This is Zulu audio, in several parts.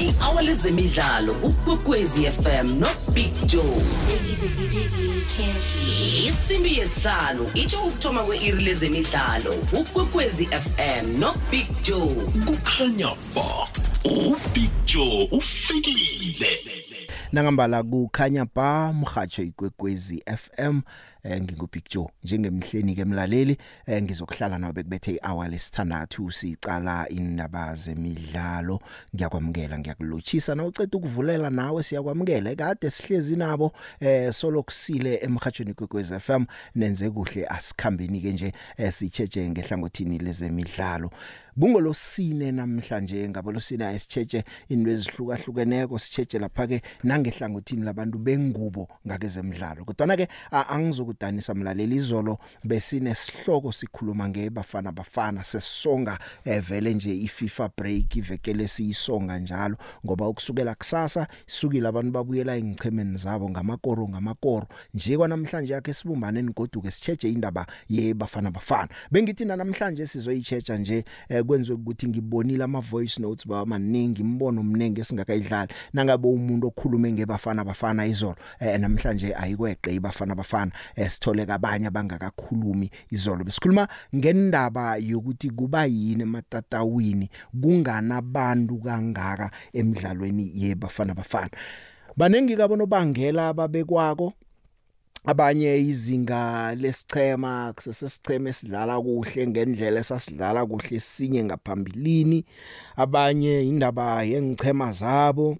i-hour lezemidlalo ukwekwezi fm no big joe. Isimbi yesihlanu itsho ukuthoma kwe-iri lezemidlalo ukwekwezi fm no big joe. Kukhanya ba ubig joe ufikile. Nangambala kukhanya ba mhatsho ikwekwezi FM eh, ngingubig Joe njengemhleni ke emlaleli eh, ngizokuhlala nawe bekubethe ihour lesithandathu sicala indaba zemidlalo. Ngiyakwamukela ngiyakulochisa na uceda ukuvulela nawe siyakwamukela. Kade sihlezi nabo eh solo kusile emhathweni kwekwezi FM nenze kuhle asikhambeni ke nje eh, sicheche ngehlangothini lezemidlalo. Kungolosine namhlanje ngabo losine ayisicheche into ezihlukahlukeneko sicheche lapha ke nangehlangothini labantu bengubo ngakezemidlalo. Kodwa ke angizokudanisa mlaleli izolo besine sihloko sikhuluma ngebafana bafana sesonga evele nje iFIFA break ivekele siyisonga njalo ngoba ukusukela kusasa isukile abantu babuyela engchemeni zabo ngamakoro ngamakoro. Nje kwanamhlanje yakhe sibumbane nigoduke sicheche indaba yebafana bafana. Bengithi namhlanje sizoyichecha nje eh, kwenziwe ukuthi ngibonile ama voice notes ba maningi imbono omningi esingakayidlali. Nangabe umuntu okhulume ngebafana bafana izolo eh, namhlanje ayikweqe ibafana bafana. eh, sithole kabanye abangakakhulumi izolo besikhuluma ngendaba yokuthi kuba yini ematatawini kunganabantu kangaka emidlalweni yebafana bafana. Banengi kabona bangela ababekwako abanye izinga lesichema kusesesicheme esidlala kuhle ngendlela esasidlala kuhle sinye ngaphambilini abanye indaba yengichema zabo.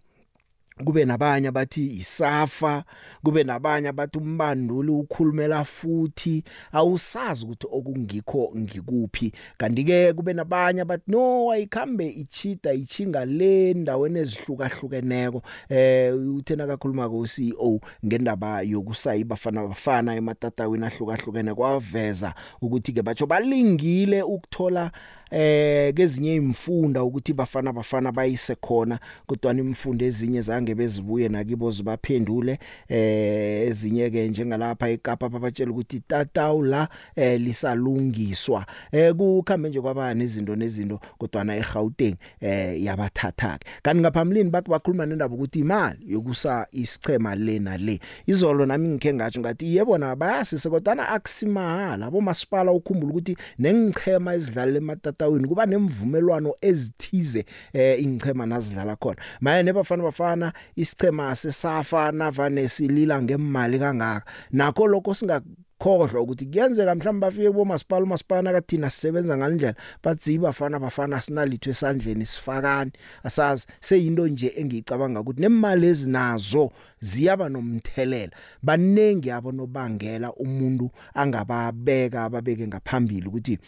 Kube nabanye abathi isafa kube nabanye abathi umbanduli ukhulumela futhi awusazi ukuthi okungikho ngikuphi. Kanti ke kube nabanye abathi no ayikhambe ichita ichinga le ndaweni ezihlukahlukeneko. Eh uthena kakhuluma ko CEO ngendaba yokusayi bafana bafana ematatawini ahlukahlukene kwaveza ukuthi ke batsho balingile ukuthola eh kezinye imfunda ukuthi bafana bafana bayise khona kodwa imfundo ezinye zange bezibuye nakibo zibaphendule. Eh ezinye ke njengalapha eKapa babatshela ukuthi tatawu la eh lisalungiswa. Eh kukhambe nje kwaba nezinto nezinto kodwa na eGauteng eh yabathatha ke kanti ngaphambilini bathi bakhuluma nendaba ukuthi imali yokusa isichema lena le izolo nami ngikhe ngathi ngathi yebona bayasise kodwa na akusimahala abo masipala ukhumbula ukuthi nengichema ezidlala ematata etatawini kuba nemvumelwano ezithize eh ingchema nazidlala khona. Maye nebafana bafana isichema sesafa navane silila ngemali kangaka. Nakho lokho singa khohlwa ukuthi kuyenzeka mhlawumbe bafike kubo masipala umasipala kathina sisebenza ngalendlela bathi bafana bafana sinalitho esandleni sifakani. Asazi seyinto nje engicabanga ukuthi nemali ezinazo ziyaba nomthelela. Banengi abonobangela umuntu angababeka ababeke ngaphambili ukuthi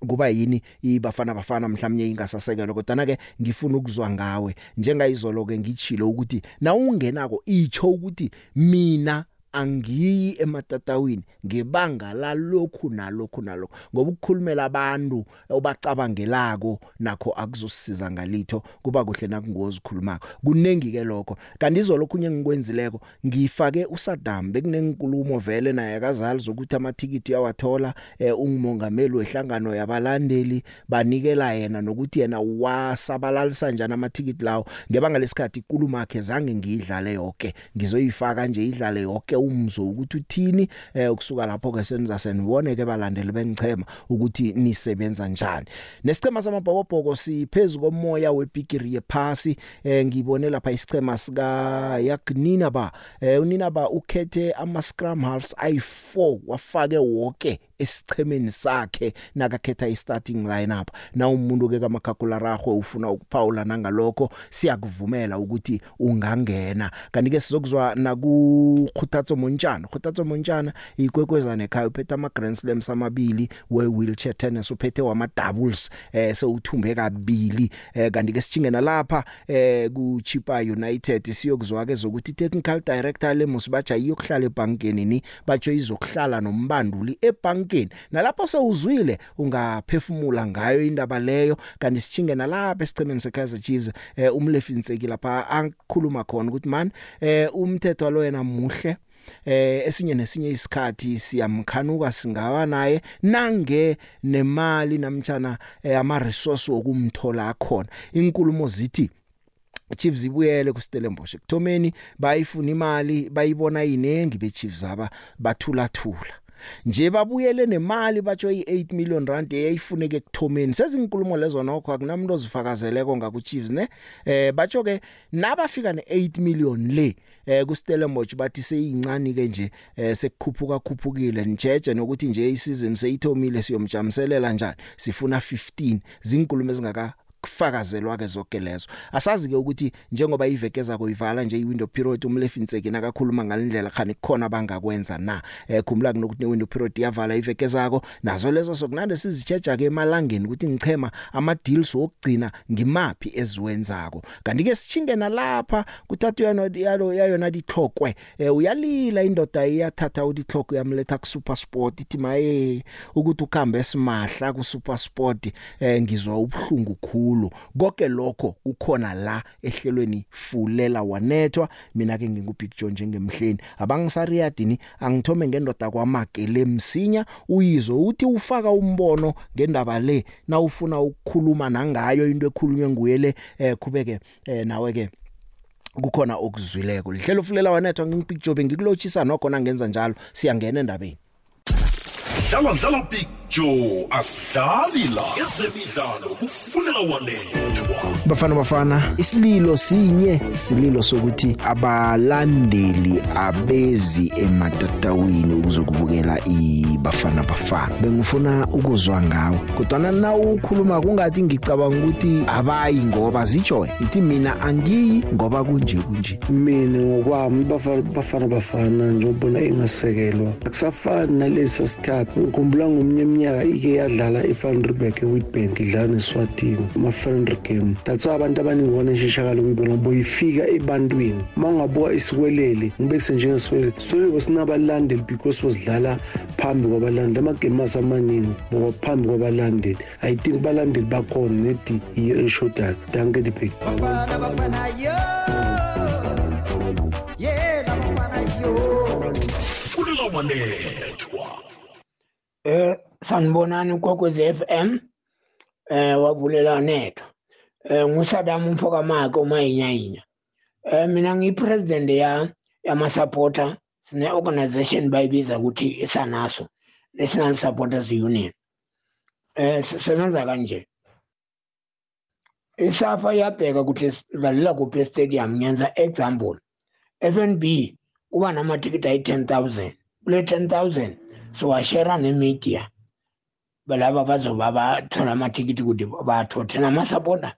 kuba yini ibafana bafana mhlawumnye ingasasekelwa kodwa ke ngifuna ukuzwa ngawe. Njengayizolo ke ngichilo ukuthi na ungenako icho ukuthi mina angiyi ematatawini ngebanga lalokhu nalokhu nalokho ngoba ukukhulumela abantu obacabangelako nakho akuzosisiza ngalitho kuba kuhle nakungozikhulumako kunengi ke lokho. Kanti izolokhu engikwenzileko ngifake uSaddam bekunenkulumo vele naye akazali zokuthi amathikiti uyawathola eh, ungumongameli wehlangano yabalandeli banikela yena nokuthi yena wasabalalisa njani amathikiti lawo. Ngebanga lesikhathi ikulumo yakhe zange ngiyidlale yonke ngizoyifaka nje idlale yonke umzo ukuthi uthini eh ukusuka lapho ke senza senibone ke balandeli bengichema ukuthi nisebenza njani. Nesichema samabhokobhoko siphezulu komoya webigiri yephasi eh ngibone lapha isichema sika Yaknina ba eh unina ba ukhethe ama scrum halves ayi4 wafake wonke esichemeni sakhe nakakhetha i-starting lineup. Na umuntu ke kamakhakhula ragwe ufuna ukuphawula nangalokho siyakuvumela ukuthi ungangena. Kanti ke sizokuzwa naku Khuthatso Montjana. Khuthatso Montjana ikwekwezana ekhaya uphethe ama Grand Slams amabili we wheelchair tennis uphethe wama doubles eh sewuthumbe kabili. Eh kanti ke sithingena lapha eh ku Chipa United. Siyokuzwa ke zokuthi technical director leMusibaja iyokuhlala ebankeni ni batsho izokuhlala nombanduli ebank ebankeni nalapho sewuzwile ungaphefumula ngayo indaba leyo kanti sichinge nalapha esichemeni seKaizer Chiefs eh, umlefinseki lapha akhuluma khona ukuthi man eh, umthetho lo yena muhle eh esinye nesinye isikhathi siyamkhanuka singawa naye nange nemali namtjana eh, ama resource okumthola akhona. Inkulumo zithi Chiefs ibuyele ku Stellenbosch ekuthomeni bayifuna imali bayibona inengi be Chiefs aba bathula thula nje babuyele nemali batsho i8 million rand eyayifuneke ekuthomeni. Sezinkulumo lezo nokho akunamuntu ozifakazeleko ngaku Chiefs ne? Eh batsho ke nabafika ne8 million le eh ku Stellenbosch bathi seyincane ke nje eh sekukhuphuka khuphukile njeje nokuthi nje isizini seyithomile siyomjamiselela njani sifuna 15 zinkulumo ezingaka kufakazelwa ke zonke lezo. Asazi ke ukuthi njengoba ivekeza koyivala nje iwindow period umlefi Ntseki nakakhuluma ngalendlela khani kukhona bangakwenza na? Eh khumula kunokuthi window period iyavala ivekezako nazo lezo sokunande sizichecha ke emalangeni ukuthi ngichema ama deals wokugcina ngimapi eziwenzako. Kanti ke sichinge nalapha kuthathu yano yalo yayona ditlokwe eh uyalila indoda iyathatha uditloko yamletha ku super sport ithi maye ukuthi ukhambe esimahla ku super sport eh ngizwa ubhlungu khulu. Kakhulu. Konke lokho ukhona la ehlelweni fulela wanethwa. Mina ke ngingubig John njengemhleni. Abangisariyadini angithome ngendoda kwamakele msinya. Uyizo uthi ufaka umbono ngendaba le na ufuna ukukhuluma nangayo into ekhulunywe nguye le eh kubeke eh nawe ke kukhona okuzwileko. Lihlelo fulela wanethwa ngingibig Job ngikulochisa nokho na ngenza njalo. Siyangena endabeni. Dlala dlala big joe asidlali la ezemidlalo kufunela wanethwa. Bafana bafana isililo sinye isililo sokuthi abalandeli abezi ematatawini ukuzokubukela ibafana bafana. Bengifuna ukuzwa ngawo kodwa na ukhuluma kungathi ngicabanga ukuthi abayi ngoba zitsho ithi mina angiyi ngoba kunje kunje. Mina ngokwami bafana bafana bafana njengobona ingasekelwa. Akusafani nalesi sikhathi ngikhumbula ngomnye iminyaka ike yadlala i-Vanderbilt e-Witbank idlala neSwatini ama-friendly game that's why abantu abaningi bona ishishakalo kuyibona ngoba uyifika ebantwini. Uma ungabuka isikwelele ngibekise njengesikwelele sikwelele besinabalandeli because bosidlala phambi kwabalandeli. Amagame asamaningi boba phambi kwabalandeli i think balandeli bakhona nedi yiyo eshodayo danke dibhek Bafana bafana yo! Yeah bafana yo! Funela wanethwa Eh sanibonani ukwekwezi FM eh wavulela netho eh ngusadam umfoka makhe uma inyayinya eh mina ngiyipresident ya yama supporter sine organization bayibiza ukuthi isanaso National Supporters Union. Eh sisebenza kanje. Isafa yabheka ukuthi sidlalela kuphi stadium ngenza example. FNB kuba namatikiti ayi 10000 kule 10000 siwashera nemedia. Balaba bazoba bathola amatikiti ukuthi bathothe namasapota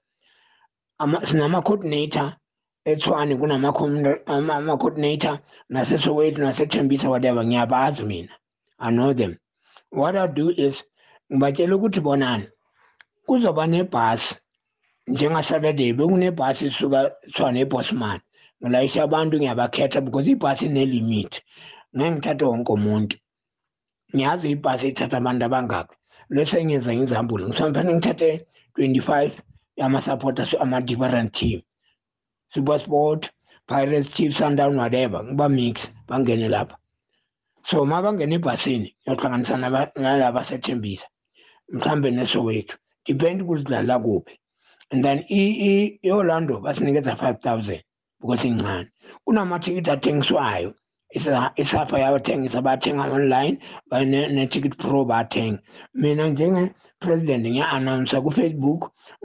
sinama-coordinator ethwani kunama-coordinator nasesoweto nasethembisa whatever ngiyabazi mina. I know them. What i do is ngibatshela ukuthi bonani kuzoba nebhasi. Njengasaturday bekunebhasi isuka thwana ebosman. Ngilayisha abantu ngiyabakhetha because ibhasi inelimit. Ngeke ngithathe wonke umuntu. Ngiyazi ibhasi ithatha abantu abangaki. Lese ngenza ngizambule ngisamfane ngithathe 25 yama-supporters ama-different team. Super sport pirates chief sundown whatever ngiba mix bangene lapha. So ma bangena ebhasini ngiyohlanganisa naba- nalaba sethembisa mhlambe nesowethu depend kuzidlala kuphi. And then i- i- i-orlando basinikeza 5000 because incane. Kunamathikithi athengiswayo. Isa- isafa yabathengisa bathenga online ne-ticket pro bathenga mina njenge-president ngiya-announsa ku-facebook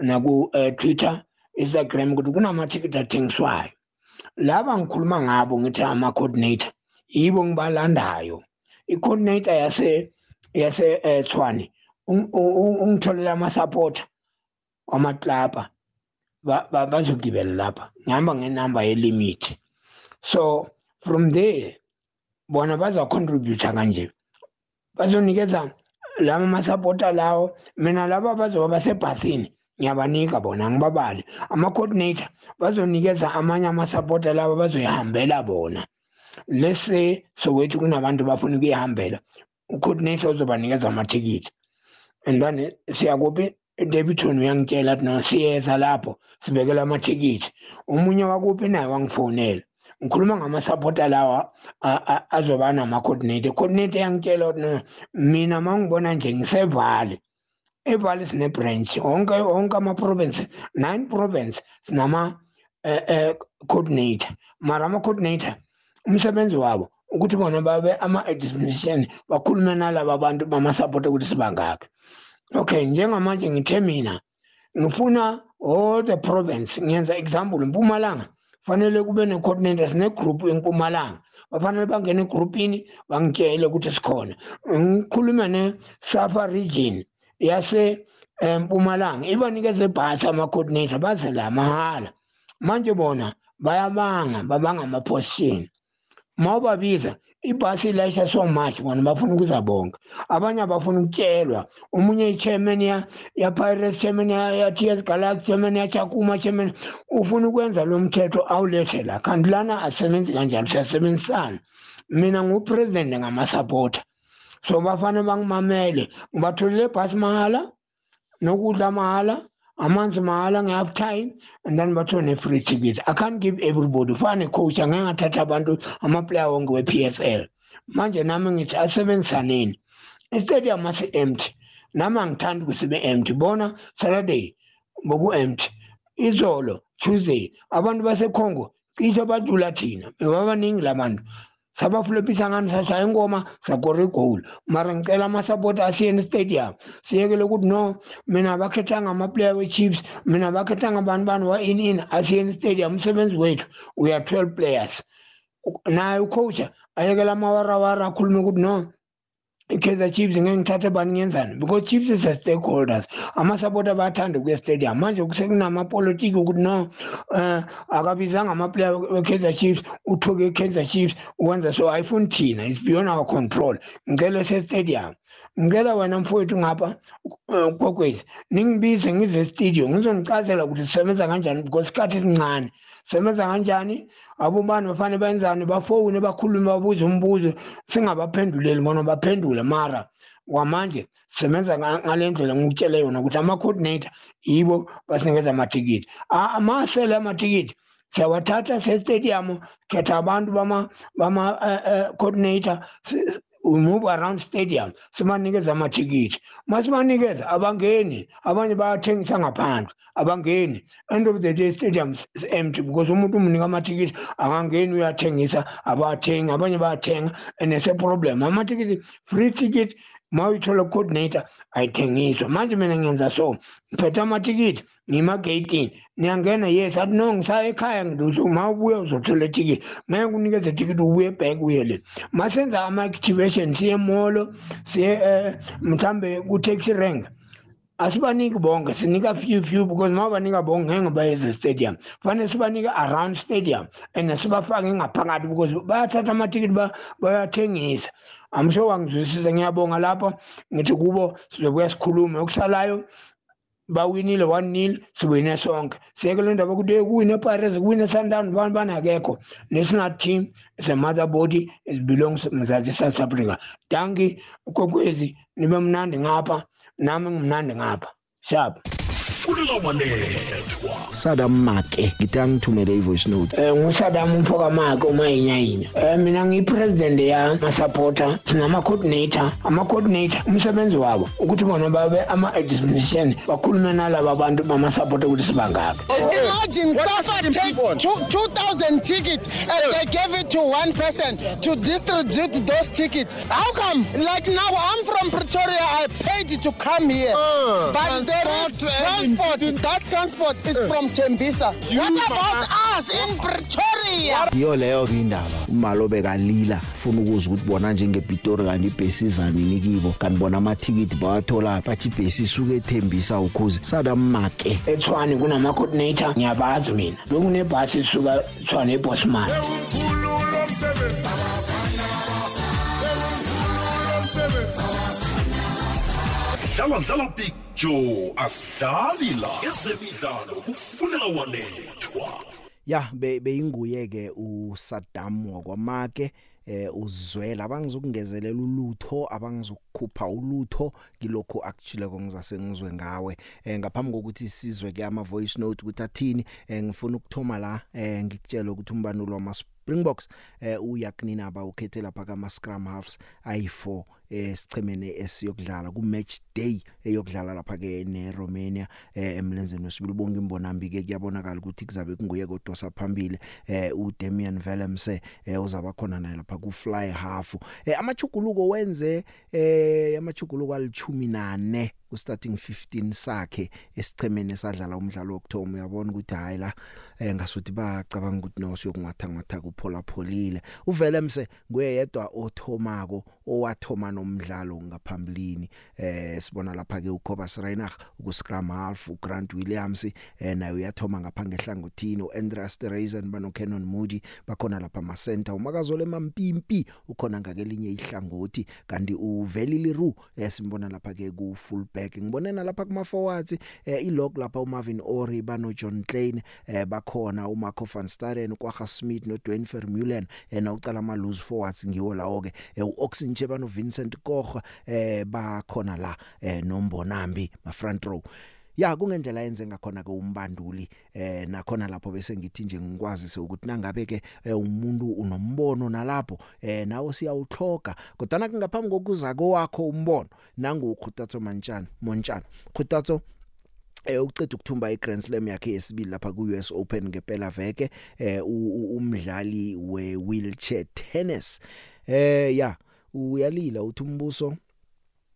naku-twitter instagram ukuthi kunamathikithi athengiswayo. Laba ngikhuluma ngabo ngithi ama-coordinator yibo ngibalandayo. I-coordinator yase yase eh, Tshwane ung- u- u- ungitholela ama-supporter wamaklapa ba- ba- bazogibela lapha. Ngihamba ngenamba yelimit. So from there bona bazocontributa kanje. Bazonikeza lama masapota lawo. Mina laba bazoba basebhasini ngiyabanika bona ngibabale. Ama-coordinator bazonikeza amanye amasapota lawo bazoyihambela bona. Lese sowethi kunabantu bafuna ukuyihambela ucoordinator uzobanikeza amathikithi. And then siyakuphi Davidson uyangitshela athi no siyeza lapho sibekela amathikithi. Omunye wakuphi naye wangifonela ngikhuluma ngamasapota lawa a- a- azoba nama-coordinator. Coordinator yangitshela ukuthi no mina ma ngibona nje ngisevale evale sine-branch onke onke ama-province nine province sinama eh, eh coordinator. Mara ama coordinator umsebenzi wabo ukuthi bona babe ama administration bakhulume nalabo bantu bama support ukuthi sibangaka okay njengamanje ngithe mina ngifuna all the province ngiyenza example Mpumalanga. Fanele kube ne coordinator sine group eMpumalanga. Bafanele bangene egroupini bangitshele ukuthi sikhona. Ngikhuluma ne Safa region yase eMpumalanga ibanikeze ibhasi ama coordinator baze la mahala manje bona bayabanga babanga ama position mawubabiza ibhasi ilayisha so much bona bafuna ukuza bonke. Abanye abafuna ukutshelwa. Omunye i-chairman ya ya Pirates chairman ya, ya TS Galaxy chairman ya Chakuma chairman ufuna ukwenza lo mthetho awulethe la kanti lana asebenzi kanjalo siyasebenzisana. Mina ngupresident ngamasupporter. So bafane bangimamele ngibatholele ibhasi mahala nokudla mahala amanzi mahala nge-half time and then bathole ne-free ticket i can't give everybody. Fane coach angeke ngathatha abantu amaplayer wonke we-psl manje nami ngithi asebenzisaneni istadium asi-empty nami angithandi ukuthi sibe-empty bona saturday boku-empty izolo tuesday abantu basecongo cishe badlula thina. Bebabaningi la bantu sabafulopisa ngani sashaya ingoma sakora igoli. Mara ngicela amasapoti asiyeni stadium. Siyekele ukuthi no mina bakhethanga amaplayer we-chiefs mina bakhethanga abantu bani wa-in in asiyeni stadium umsebenzi wethu uya 12 players. Naye ucoacha ayekela amawarawara akhulume ukuthi no i-kaizer chiefs ngeke ngithathe bani ngenzani? Because chiefs is a stakeholders. Amasapota bayathanda ukuya stadium. Manje sekunamapolitiki ukuthi no um akabizanga amaplayer we-kaizer chiefs uthuke i-kaizer chiefs ukwenza so ayifuni thina. Is beyond our control. Ngicele se-stadium. Ngicela wena mfowethu ngapha kokwezi ningibize ngize estadium. Ngizonichazela ukuthi sisebenza kanjani because isikhathi esincane. Sebenza kanjani abobani bafanele benzani? Bafowune bakhulume babuze umbuzo. Singabaphenduleli bona baphendule. Mara kwamanje sebenza ngale ndlela ngikutshele yona ukuthi ama-coordinator yibo basinikeza amatikiti amasele amatikiti siyawathatha se-stadium khetha abantu bama-coordinator we move around stadium sibanikeza amathikiti masibanikeza abangeni abanye bayathengisa ngaphandle abangeni. End of the day stadium is empty because umuntu umnika amathikiti akangeni uyathengisa abathengi abanye bayathenga and it's a problem. Amathikiti free ticket ma uyithola coordinator ayithengiswa manje mina ngenza so ngiphethe amatikiti ngimageyitini niyangena yes athi no ngisaya ekhaya ngiduso ma ubuya uzothola itikiti ngeke kunikeze itikiti ubuye ebhenki uye le masenza ama-activation siye emolo siye um mhlambe ku-taxi rank. Asibaniki bonke sinika few few because ma banika bonke ngeke bayeze stadium. Fanele sibanike around stadium and sibafake ngaphakathi because bayathatha amatikiti bayathengisa amsho wangizwisisa ngiyabonga lapho ngithi kubo sizobuya sikhulume. Okusalayo bawinile one nil siwine sonke siyekele ndaba ukuthi kuwine pirates kuwine sundown bani bani akekho. National team is a mother body it belongs mzansi south africa. Danki kokwezi nibe mnandi ngapha nami ngimnandi ngapha. Sharp fulela wanethwa sada make ngithi angithumele i-voice note um ngusadam umfokamake umayinyayinya um mina ngiyipresident yamasupporter sinama-coordinator ama-coordinator umsebenzi wabo ukuthi bona babe ama-administration bakhulume nalaba bantu bamasupporter ukuthi sibangaka Imagine Stafford take two, 2,000 tickets and they gave it to one person to distribute those tickets. How come? Like now, I'm from Pretoria. I paid to come here. but there is transport. That transport. Is from Tembisa. What about us in Pretoria? yiyo leyo indaba. Umalo bekalila. Ufuna ukuza ukuthi bona njengepitori kanti ibhesi izanini kibo. Kanti bona amathikiti bawathola bathi ibhesi isuke ethembisa ukhuze sada make etshwane kunama-coordinator. Ngiyabazi mina. Bekunebhasi isuka tshwane ebosman. Dlala dlala big joe asidlali la. Ezemidlalo kufunela wanethwa. Ya be beyinguye ke uSaddam wakwamake eh uzwela. Abangizokungezelela ulutho abangizokukhupha ulutho kilokho actually kongizase ngizwe ngawe. Eh ngaphambi kokuthi sizwe ke ama voice note ukuthi athini eh ngifuna ukuthoma la eh ngikutshela ukuthi umbanulo wama Springboks eh uyakunina aba ukhethe lapha kama Scrum Halves ayi4 esichemene esiyokudlala ku match day eyokudlala lapha ke neRomania eh, emlenzeni wesibili. Bonke imbonambi ke kuyabonakala ukuthi kuzabe kunguye kodosa phambili eh uDamian Vellemse eh, uzaba khona naye lapha ku fly half. Eh, amachuguluko wenze eh amachuguluko alichumi nane. Ku starting 15 sakhe esichemeni esadlala umdlalo wokthoma uyabona ukuthi hayi la eh, ngasuthi bacabanga ukuthi no siyokungatha ngatha kuphola pholile uvelemse nguyedwa othomako owathoma nomdlalo ngaphambilini. Eh sibona lapha ke uKobus Reinach ku scrum half uGrant Williams eh naye uyathoma ngapha ngehlangothini uAndreas Terrazen bano Canon Moody bakhona lapha ma center umakazole mampimpi ukhona ngakelinye ihlangothi. Kanti uveli Liru esimbona lapha ke ku full back ngibonena lapha kuma forwards eh, ilog lapha uMarvin Ori bano John Klein eh, bakhona uMarco van Staden kwaga Smith no Dwayne Vermeulen eh, na ucala ama loose forwards ngiwo lawo ke eh, uOxenche bano Vincent Koch eh, bakhona la eh, nombonambi ma front row. Ya kungendlela yenze ngakhona ke umbanduli eh nakhona lapho bese ngithi nje ngikwazi se ukuthi nangabe ke eh, umuntu unombono nalapho eh nawo siyawuhloga kodwa ngaphambi kokuza kwakho umbono nangu Khutatso Manchana Monchana Khutatso eh uceda ukuthumba iGrand Slam yakhe yesibili lapha ku-US Open ngempela veke eh umdlali we-wheelchair tennis. Eh ya uyalila uthi umbuso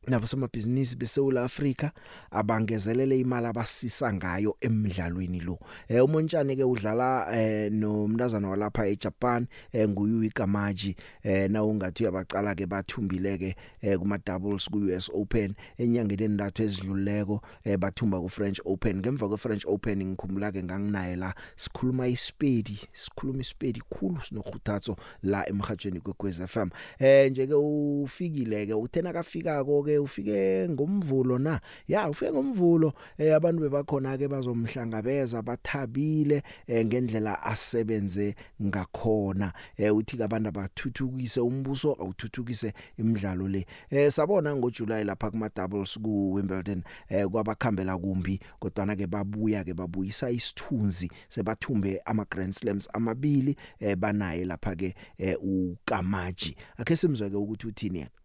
nabosomabhizinisi beSouth Africa abangezelele imali abasisa ngayo emidlalweni lo. Eh umontshane ke udlala eh nomntazana walapha eJapan eh nguyui Kamaji. Eh na ungathi uyabacala ke bathumbile ke eh kuma doubles ku US Open enyangeni endathu ezidluleko eh bathumba ku French Open. Ngemva kwe French Open ngikhumbula ke nganginaye la sikhuluma isipedi sikhuluma isipedi khulu sinokhuthatso la emhathweni kwekwez FM eh nje ke ufikile ke uthena kafika ko ke ufike ngomvulo na? Ya ufike ngomvulo. Eh abantu bebakhona ke bazomhlangabeza bathabile eh, ngendlela asebenze ngakhona. Eh uthi abantu abathuthukise umbuso awuthuthukise imidlalo le. Eh sabona ngoJuly lapha kuma doubles ku Wimbledon eh kwabakhambela kumbi kodwa na ke babuya ke babuyisa isithunzi sebathumbe ama Grand Slams amabili eh banaye lapha ke eh, uKamaji akhe simzwe ke ukuthi uthini yena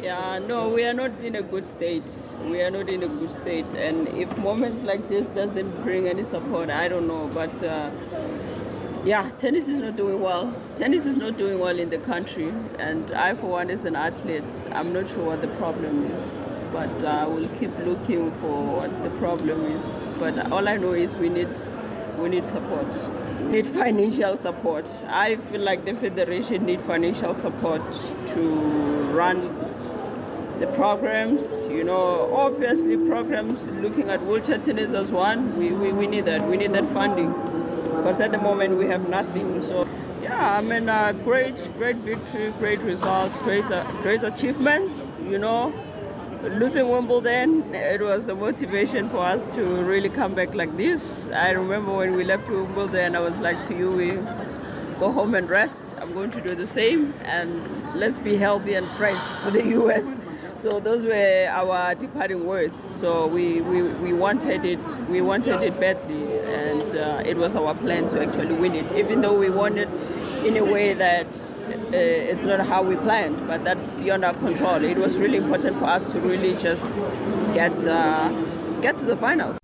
Yeah, no, we are not in a good state. We are not in a good state, and if moments like this doesn't bring any support, I don't know. But uh, yeah, tennis is not doing well. Tennis is not doing well in the country, and I, for one, as an athlete, I'm not sure what the problem is. But I uh, will keep looking for what the problem is. But all I know is we need we need support. Need financial support. I feel like the federation need financial support to run the programs, you know, obviously programs looking at wheelchair tennis as one, we, we, we need that. We need that funding because at the moment we have nothing. So, yeah, I mean, uh, great, great victory, great results, great, uh, great achievements, you know. Losing Wimbledon, it was a motivation for us to really come back like this. I remember when we left Wimbledon, I was like to you, we go home and rest. I'm going to do the same, and let's be healthy and fresh for the US. So those were our departing words. So we, we, we wanted it we wanted it badly, and uh, it was our plan to actually win it. Even though we won it in a way that it's not how we planned, but that's beyond our control. It was really important for us to really just get uh, get to the finals.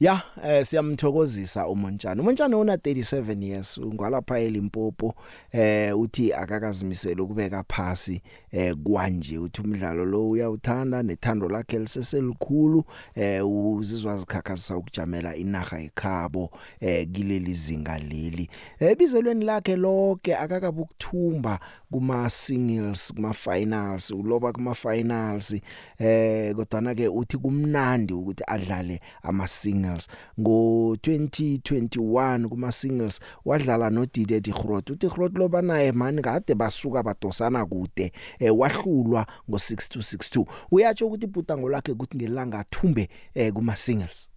Ya eh siyamthokozisa uMontjana. uMontjana una 37 years ungwalapha eLimpopo eh uthi akakazimisela ukubeka phasi eh kwanje uthi umdlalo lo uyawuthanda nethando lakhe liseselikhulu eh uzizwa zikhakhazisa ukujamela inaga ekhabo eh kileli zinga leli. Ebizelweni lakhe lonke akakabukuthumba kuma singles kuma finals uloba kuma finals eh kodwa ke uthi kumnandi ukuthi adlale ama singles ngo 2021 kuma singles wadlala no Dide Digrot uthi Digrot loba naye mani kade basuka badosana kude eh wahlulwa ngo 6262 uyatsho ukuthi ibhutango lakhe ukuthi ngelanga athumbe eh kuma singles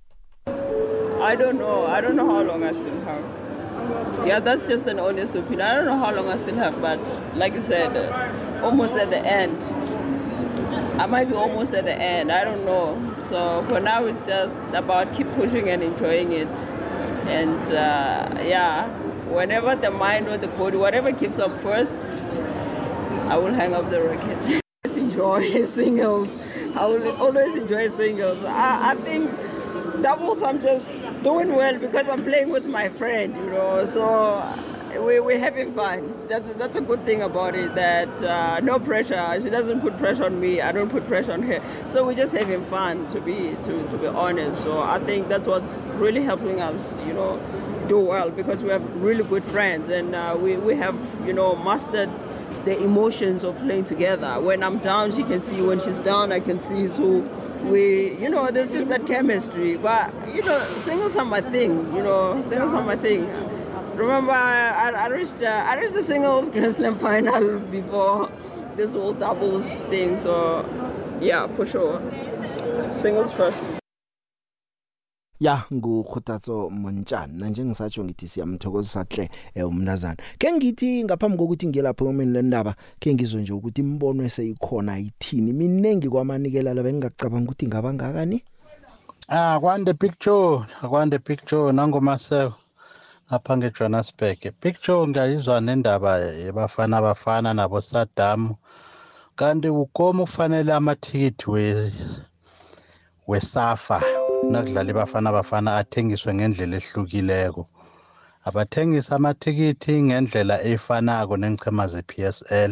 I don't know. I don't know how long I still have. Yeah, that's just an honest opinion. I don't know how long I still have, but like you said, almost at the end. I might be almost at the end. I don't know. So for now, it's just about keep pushing and enjoying it. And uh, yeah, whenever the mind or the body, whatever keeps up first, I will hang up the racket. Enjoy singles. I will always enjoy singles. I, I think doubles I'm just doing well because I'm playing with my friend, you know. So we, we're having fun. That's that's a good thing about it. That uh, no pressure. She doesn't put pressure on me. I don't put pressure on her. So we're just having fun. To be to, to be honest. So I think that's what's really helping us. You know, do well because we have really good friends and uh, we we have you know mastered the emotions of playing together. When I'm down, she can see. When she's down, I can see. So we, you know, there's just that chemistry. But you know, singles are my thing. You know, singles are my thing. Remember, I, I reached uh, I reached the singles Grand Slam final before this whole doubles thing. So yeah, for sure, singles first. Ya ngukhutatso montjani. Nanje ngisatsho ngithi siyamthokozisa hle eh, umnazana ke ngithi ngaphambi kokuthi ngelapho yomini lendaba ke ngizwe nje ukuthi imbono eseyikhona ithini minengi kwamanikela la bengingacabanga ukuthi ngaba ngakani? Ah kwande picture kwande picture. Nangomaseko ngapha ngeJohannesburg picture ngiyayizwa nendaba yebafana abafana nabo Saddam kanti ukoma ufanele amathikithi we wesafa. Nakudlala ibafana abafana athengiswe ngendlela ehlukileko. Abathengisa amathikithi ngendlela efanako nengichema ze-PSL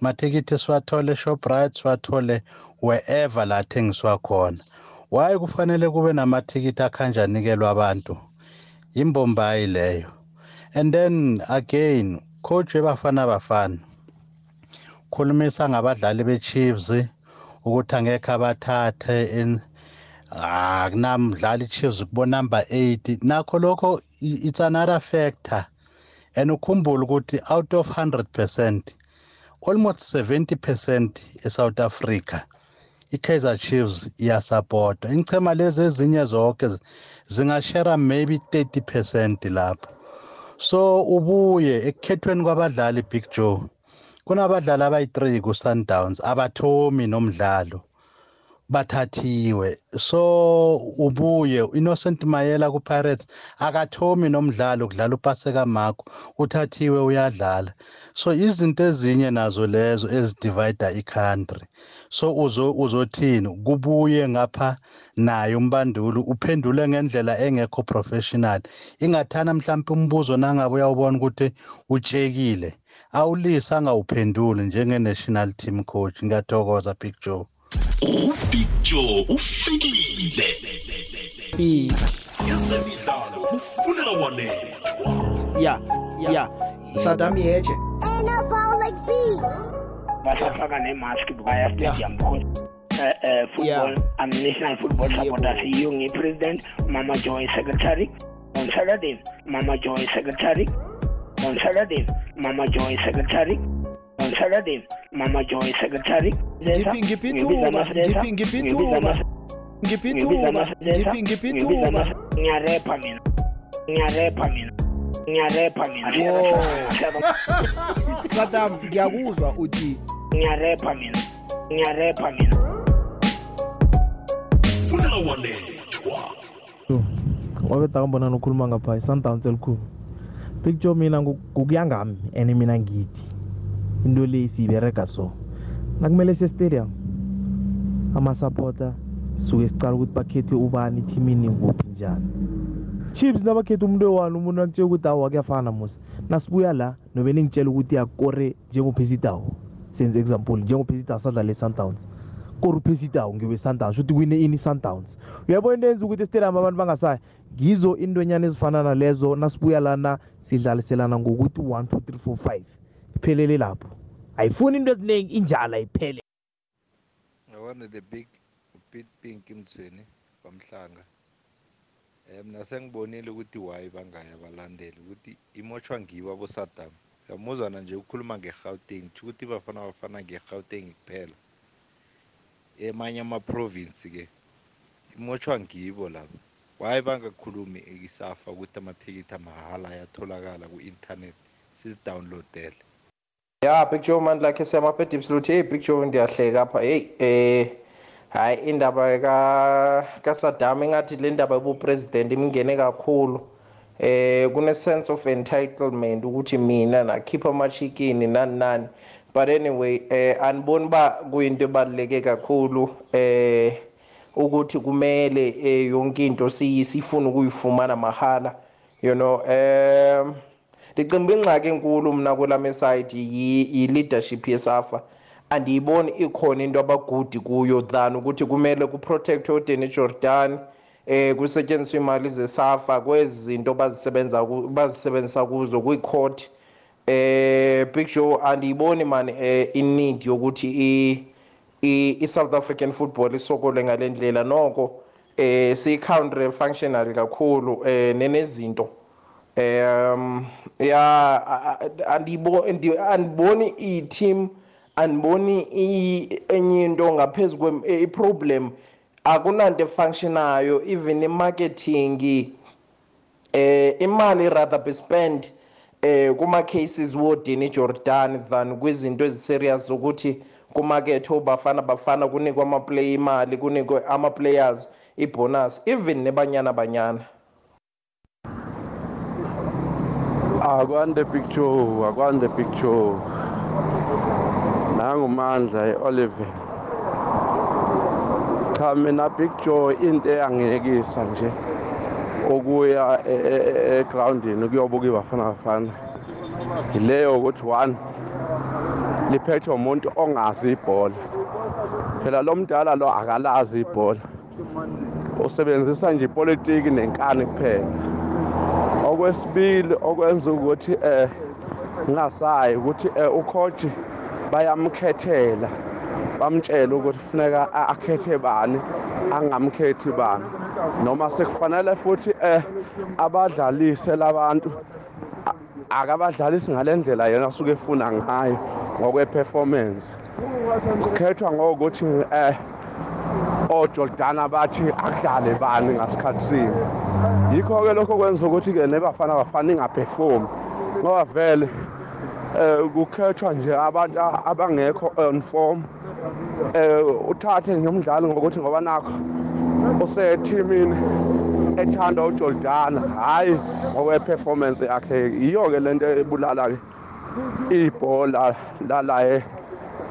amathikithi siwathole eShoprite siwathole wherever la athengiswa khona. Why kufanele kube namathikithi akhanjanikelwa abantu? Imbombayi leyo. And then again coach webafana bafana khulumisa ngabadlali beChiefs ukuthi angekho abathathe akunamdlali iChiefs kubo number 8 nakho lokho it's another factor. And ukhumbule ukuthi out of 100% almost 70% eSouth Africa iKaizer Chiefs iyasupporta ingchema lezi ezinye zonke zingashare maybe 30% lapho. So ubuye ekukhethweni kwabadlali Big Joe kunabadlali abayi3 ku Sundowns abathomi nomdlalo. Bathathiwe. So ubuye Innocent Mayela ku Pirates akathomi nomdlalo kudlala uPaseka Marco uthathiwe uyadlala. So izinto ezinye nazo lezo ezidivide iCountry. So uzo uzothini? Kubuye ngapha naye umbanduli uphendule ngendlela engekho professional. Ingathana mhlawumbe umbuzo nangabe uyawubona ukuthi utshekile. Awulisa angawuphenduli njenge national team coach. Ngiyathokoza Big Joe. Ubig joe ufikile. Ezemidlalo kufunela wanethwa. Ya ya. Saddam yeje basafaka nemask baya stadium because uh, uh, football I'm national football supporters EU ngi-president Mama Joy secretary. On Saturday Mama Joy secretary. On Saturday Mama Joy secretary. On Mama Joy secretary. Ngiphi ngipithuka ngiphi ngipithuka ngipithuka ngiphi ngipithuka ngiyarepa mina. Ngiyarepa mina. Ngiyarepa mina. Saddam ngiyakuzwa uthi ngiyarepa mina. Ngiyarepa mina. Kufunela wanethwa wabeda ngibona nokhuluma ngapha i-sundowns elikhulu. Picture mina kukuya ngami and mina ngithi. Into le siyiberega so. Nakumele se-stadium amasupporter sisuke sicala ukuthi bakhethe ubani ithimini kuphi njani. Chiefs nabakhethe umuntu owani umuntu akutshela ukuthi awa kuyafana musa nasibuya la nobe ningitshela ukuthi akore njengophesitawo senze example njengophesitawo sadlala e-sundowns. Kore uphesitawo ngiwe-sundowns shuthi kwine ini i-sundowns uyabona into yenza ukuthi estadium abantu bangasaya? Ngizo intonyana ezifana nalezo nasibuya lana sidlaliselana ngokuthi 1 2 3 4 5 iphelele lapho. Ayifuni into eziningi injala iphele yabona the big bit pink imthweni kwamhlanga um mina sengibonile ukuthi why bangaya abalandeli ukuthi imoshwa ngibo abosadam yamuzana nje ukhuluma nge-gauteng tsho ukuthi bafana bafana nge-gauteng kuphela. Emanye ama-province-ke imoshwa ngibo lapho why bangakhulumi isafa ukuthi amathikithi amahala ayatholakala ku-internet sizidownloadele ya joe mani lakhe siyamaphe absolute hey joe ndiyahleka apha heyi eh hayi indaba kasadam engathi le ndaba yobupresident imngene kakhulu eh kune sense of entitlement ukuthi mina nakhipha amashikini nani nani. But anyway eh aniboni ba kuyinto ebaluleke kakhulu eh ukuthi kumele eh, yonke into siyi- sifuna ukuyifumana mahala you know um ndicimba ingxaki enkulu mna kwelami side yi-leadership yesafa. Andiyiboni ikhona into abagudi kuyo than ukuthi kumele kuprotectwe udeni jordan eh kusetyenziswa imali zesafa kwezi zinto bazisebenza ku- bazisebenzisa kuzo kwiicourt. Eh big show andiyiboni man eh inneed yokuthi i i- i-south african football isokole ngale ndlela. Noko eh siyi-country functional kakhulu eh nenezinto. Um ya andiboni i-team andiboni enye into ngaphezu kwe eh, i-problem akunanto efunctionayo even i-marketing eh imali rather be spent eh kuma cases wodini Jordan than kwizinto eziserious zokuthi kumarket obafana bafana kunikwa ama play imali kunikwe ama players ibonus even nebanyana banyana. Akwande picture akwande picture. Nangumandla e-oliver cha mina picture into eyangiyekisa nje ukuya e- e- e- egrawundini kuyobuka ibafana bafana. Yileyo ukuthi one liphethwe umuntu ongazi ibhola. Phela lo mdala lo akalazi ibhola. Usebenzisa nje ipolitiki nenkani kuphela. Okwesibili okwenza ukuthi eh ngingasayi ukuthi eh, ucoach bayamkhethela bamtshela ukuthi kufuneka a- akhethe bani angamkhethi bani. Noma sekufanele futhi eh abadlalise labantu a- akabadlalisi ngale ndlela yena asuke efuna ngayo ngokwe-performance. Kukhethwa ngokuthi eh ojordana bathi akudlale bani ngasikhathi sini. Yikho-ke lokho kwenza ukuthi-ke nebafana bafana ingaphefumi ngoba vele um kukhethwa nje abantu a- abangekho on form. Um uthathe nje umdlali ngokuthi ngoba nakho usethimini ethanda ujordana hhayi ngokwe-performance yakhe yiyo-ke le nto ebulala-ke ibhola lalaye.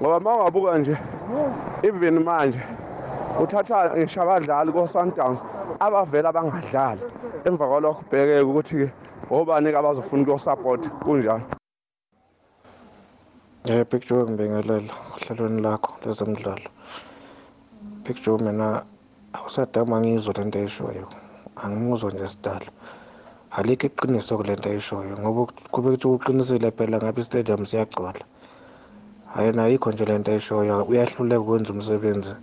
Ngoba uma ungabuka nje even manje uthatha ngisho abadlali ko-sundowns abavele abangadlali emva kwalokho ubheke-ke ukuthi-ke obani-ke abazofuna ukuyosapota kunjalo Eh Big Joe ngibingelela ohlelweni lakho lezemidlalo. Big Joe mina awusadama ngizwe lento ayishoyo. Angimuzwa nje sidalo. Alikho iqiniso kule nto ayishoyo ngoba kube kuthi uqinisile phela ngabe istadium siyagcwala. Hayi na ayikho nje lento ayishoyo uyahluleka ukwenza umsebenzi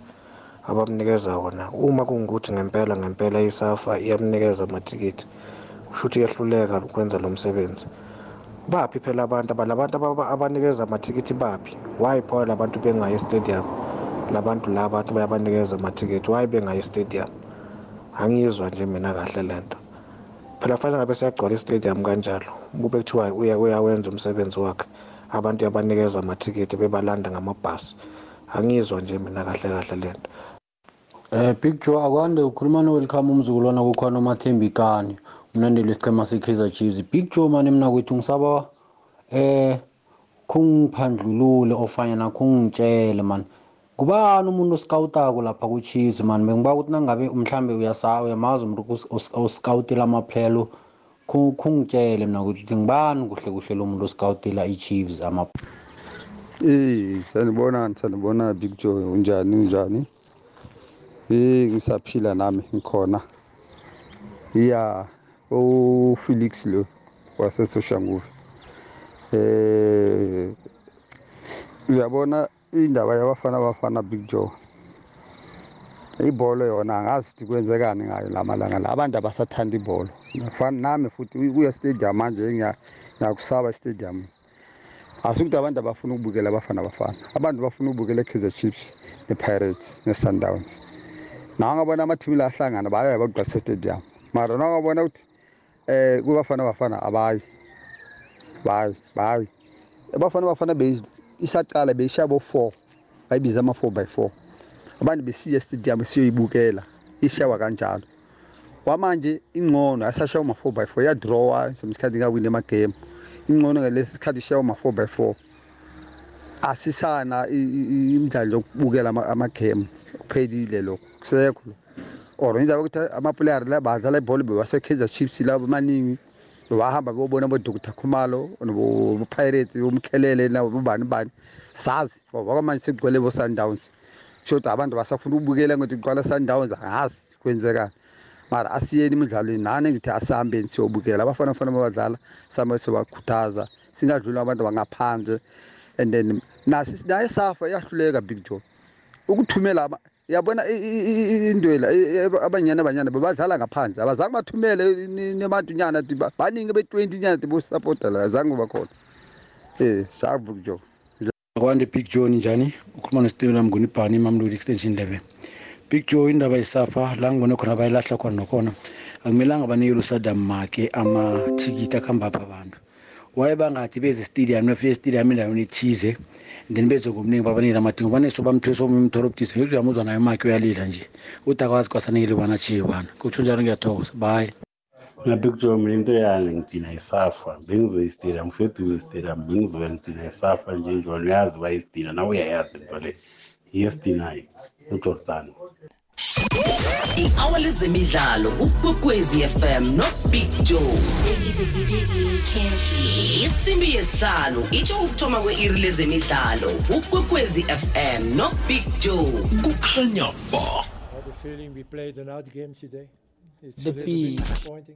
abamnikeza wona. Uma kungukuthi ngempela ngempela isafa iyamnikeza amathikithi kusho ukuthi uyahluleka ukwenza lo msebenzi. baphi phela abantu abalabantu ababa- abanikeza amathikithi baphi? Why phela labantu bengayi estadium? Labantu la abantu bayabanikeza amathikithi why bengayi estadium? Angizwa nje mina kahle lento phela fanele ngabe siyagcwala istadium kanjalo. Kube kuthiwa uya uyawenza umsebenzi wakhe. Abantu yabanikeza amathikithi bebalanda ngamabhasi. Angizwa nje mina kahle kahle lento Eh Big Joe akwande ukhuluma no-welcome umzukulwana kukhona umathembi kani umlandeli wesichema se-Kaizer Chiefs. Big Joe mani mina kwethu ngisaba eh kungiphandlulule ofanyana kungitshele man kubani umuntu oscoutako lapha ku-Chiefs man bengiba ukuthi nangabe mhlambe uyasa uyamazi umuntu oscoutela amaphelo kungitshele mina ukuthi ngibani kuhle kuhle lo muntu oscoutela i-Chiefs ama Eh, sanibonani sanibona Big Joe unjani unjani? Eh ngisaphila nami ngikhona. Yeah, o Felix lo wasesoshanguve. Eh uyabona indaba yabafana bafana Big Joe. Ibhola yona angazi ukuthi kwenzekani ngayo lamalanga la abantu abasathanda ibhola. Nafana nami futhi kuya stadium manje ngiya ngiyakusaba stadium. Asikuthi abantu abafuna ukubukela abafana bafana. Abantu bafuna ukubukela iKaizer Chiefs, nePirates, neSundowns. Nawe ngabona ama-team la ahlangana baya bagqwasa stadium. Mara nawe ngabona ukuthi eh kubafana bafana abayi. Bayi, bayi. Abafana bafana be isaqala beyishabo 4. Bayibiza ama 4 by 4. Abantu besiya stadium siyoyibukela. Ishawa kanjalo. Wamanje ingcono asashawa ama 4 by 4 ya draw semsikhathi ngawina emagame. ingcono ngalesi sikhathi ishawa ma 4 by 4 asisana i- i- imidlalo yokubukela ama- amagemu kuphelile lokho. Kusekho lo or indaba yokuthi amapuleyari la badlala ibhola bewasekaizer chiefs labo amaningi bebahamba beyobona bodokta khumalo nobopirates bomkhelele nabobani bani. Sazi ngoba kwamanje sekugcwele bo-sundowns. Shodwa abantu basafuna ukubukela ngokuthi kuqala sundowns angazi kwenzekani mara asiyeni imidlalweni nani ngithi asihambeni siyobukela. Abafana fana babadlala sihambe siyobakhuthaza. Singadluli abantu abangaphandle and then nasi naye safa iyahluleka big joe. Ukuthumela ama- yabona i- i- i- indwela i- i- abanyana abanyana bebadlala ngaphandle abazange bathumele ni- nabantu nyana ti ba- baningi be-twenty nyana ti bosapota la azange bakhona um shabu big joe. Kwande big joe ninjani? Ukhuluma nesitimela mnguni ibhani mamluli extension level big joe indaba yisafa la ngibone khona bayilahla khona nokhona akumelanga banikele usadam make amathikithi akuhamba apha abantu. Waye bangathi beze estadium bafike estadium endaweni ethize then beze ngomningi babanikele amadingo baneso bamthwesa omunye umtholo obuthize yezwe uyamuzwa nayo makhe uyalila nje. Uthi akwazi kwasanikele bana chiye bana kutsho njalo ngiyathokoza. Bye. Na big joe mina into yani ngigcina isafa. Bengizoya istadium kuseduze istadium bengizoya ngigcina isafa nje njalo uyazi uba isidina nawe uyayazi nto le. Yesidinayo ujordan. I-hour lezemidlalo ukwekwezi fm nobig joe isimbi yesihlanu itsho ukuthoma kwe-iri lezemidlalo ukwekwezi fm nobig joe kukhanya ba had the feeling we played an odd game today. It's The a little big. bit disappointing.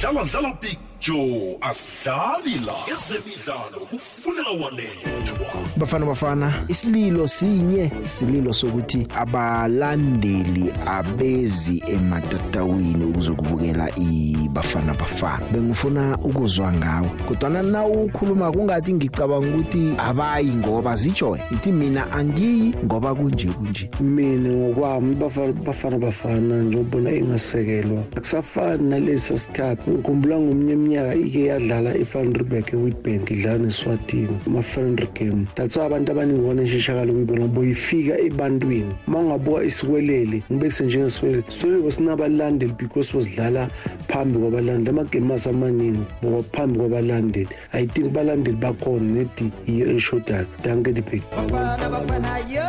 Dlala dlala big joe asidlali la. Ezemidlalo kufunela wanethwa. Bafana bafana isililo sinye isililo sokuthi abalandeli abezi ematatawini ukuzokubukela ibafana bafana. Bengifuna ukuzwa ngawe kodwa na ukhuluma kungathi ngicabanga ukuthi abayi ngoba zitsho ithi mina angiyi ngoba kunje kunje. Mina ngokwami Bafana- bafana bafana njengobona ingasekelwa. Akusafani nalesa sikhathi ngikhumbula ngomnye iminyaka ike yadlala i-fanribek ewitbank idlala neswatini ama-friendly game that's why abantu abaningi bona ishishakalo kuyibona ngoba uyifika ebantwini. Uma ungabuka isikwelele ngibekise njengesikwelele sikwelele sinabalandeli because bosidlala phambi kwabalandeli. Amagame asamaningi boba phambi kwabalandeli i think balandeli bakhona nedi yiyo eshodayo danke dibhek Bafana bafana yo.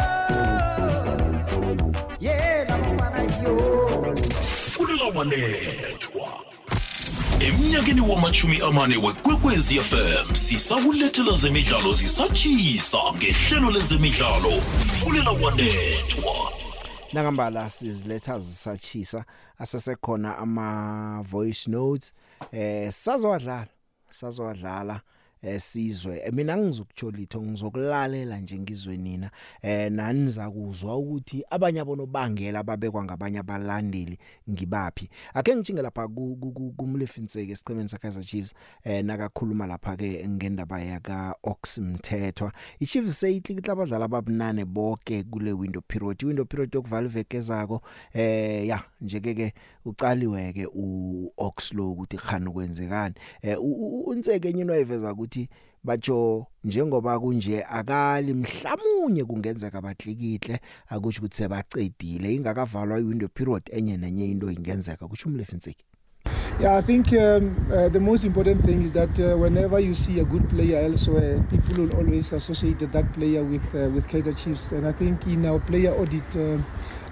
Yeah, bafana yo. funela wanethwa emnyakeni wamachumi amane wekwekwezi fm sisakulethela zemidlalo zisatshisa ngehlelo lezemidlalo. Fulela wanethwa nakambala siziletha zisatshisa asesekhona ama voice notes eh sazowadlala sazowadlala eh sizwe Eh, mina ngizokutsho litho ngizokulalela nje ngizwe nina eh nani nizakuzwa ukuthi abanye abonobangela babekwa ngabanye abalandeli ngibaphi ake ngijinge lapha ku- ku- ku- kumlefinseke esiqhemeni sakaizer Chiefs eh nakakhuluma lapha ke ngendaba yaka Oxmthethwa iChiefs seyitlikitla abadlali ababunane bonke kule window period window period yokuvala iveke zako eh ya njeke ke ucaliwe ke uOxlow ukuthi khani kwenzekani eh u- u- unseke nyino ayiveza ukuthi batsho njengoba kunje akali mhlamunye kungenzeka batlikitle akuthi ukuthi sebacedile ingakavalwa iwindow period enye nenye into ingenzeka kuthi umlefinseki Yeah, I think um, uh, the most important thing is that uh, whenever you see a good player elsewhere, people will always associate that player with uh, with Kaiser Chiefs. And I think in our player audit, uh,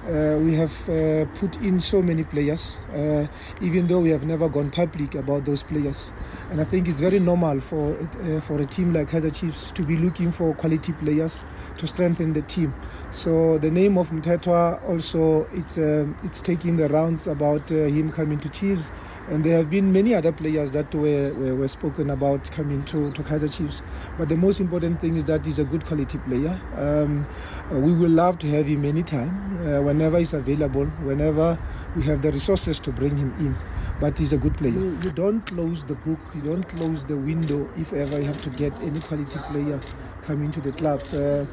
uh, we have uh, put in so many players, uh, even though we have never gone public about those players. And I think it's very normal for uh, for a team like Kaiser Chiefs to be looking for quality players to strengthen the team. So the name of Mtetwa also it's um, it's taking the rounds about uh, him coming to Chiefs, and there have been many other players that were, were, were spoken about coming to, to Kaiser Chiefs. But the most important thing is that he's a good quality player. Um, uh, we will love to have him anytime, uh, whenever he's available, whenever we have the resources to bring him in. But he's a good player. You, you don't close the book, you don't close the window if ever you have to get any quality player coming to the club. Uh,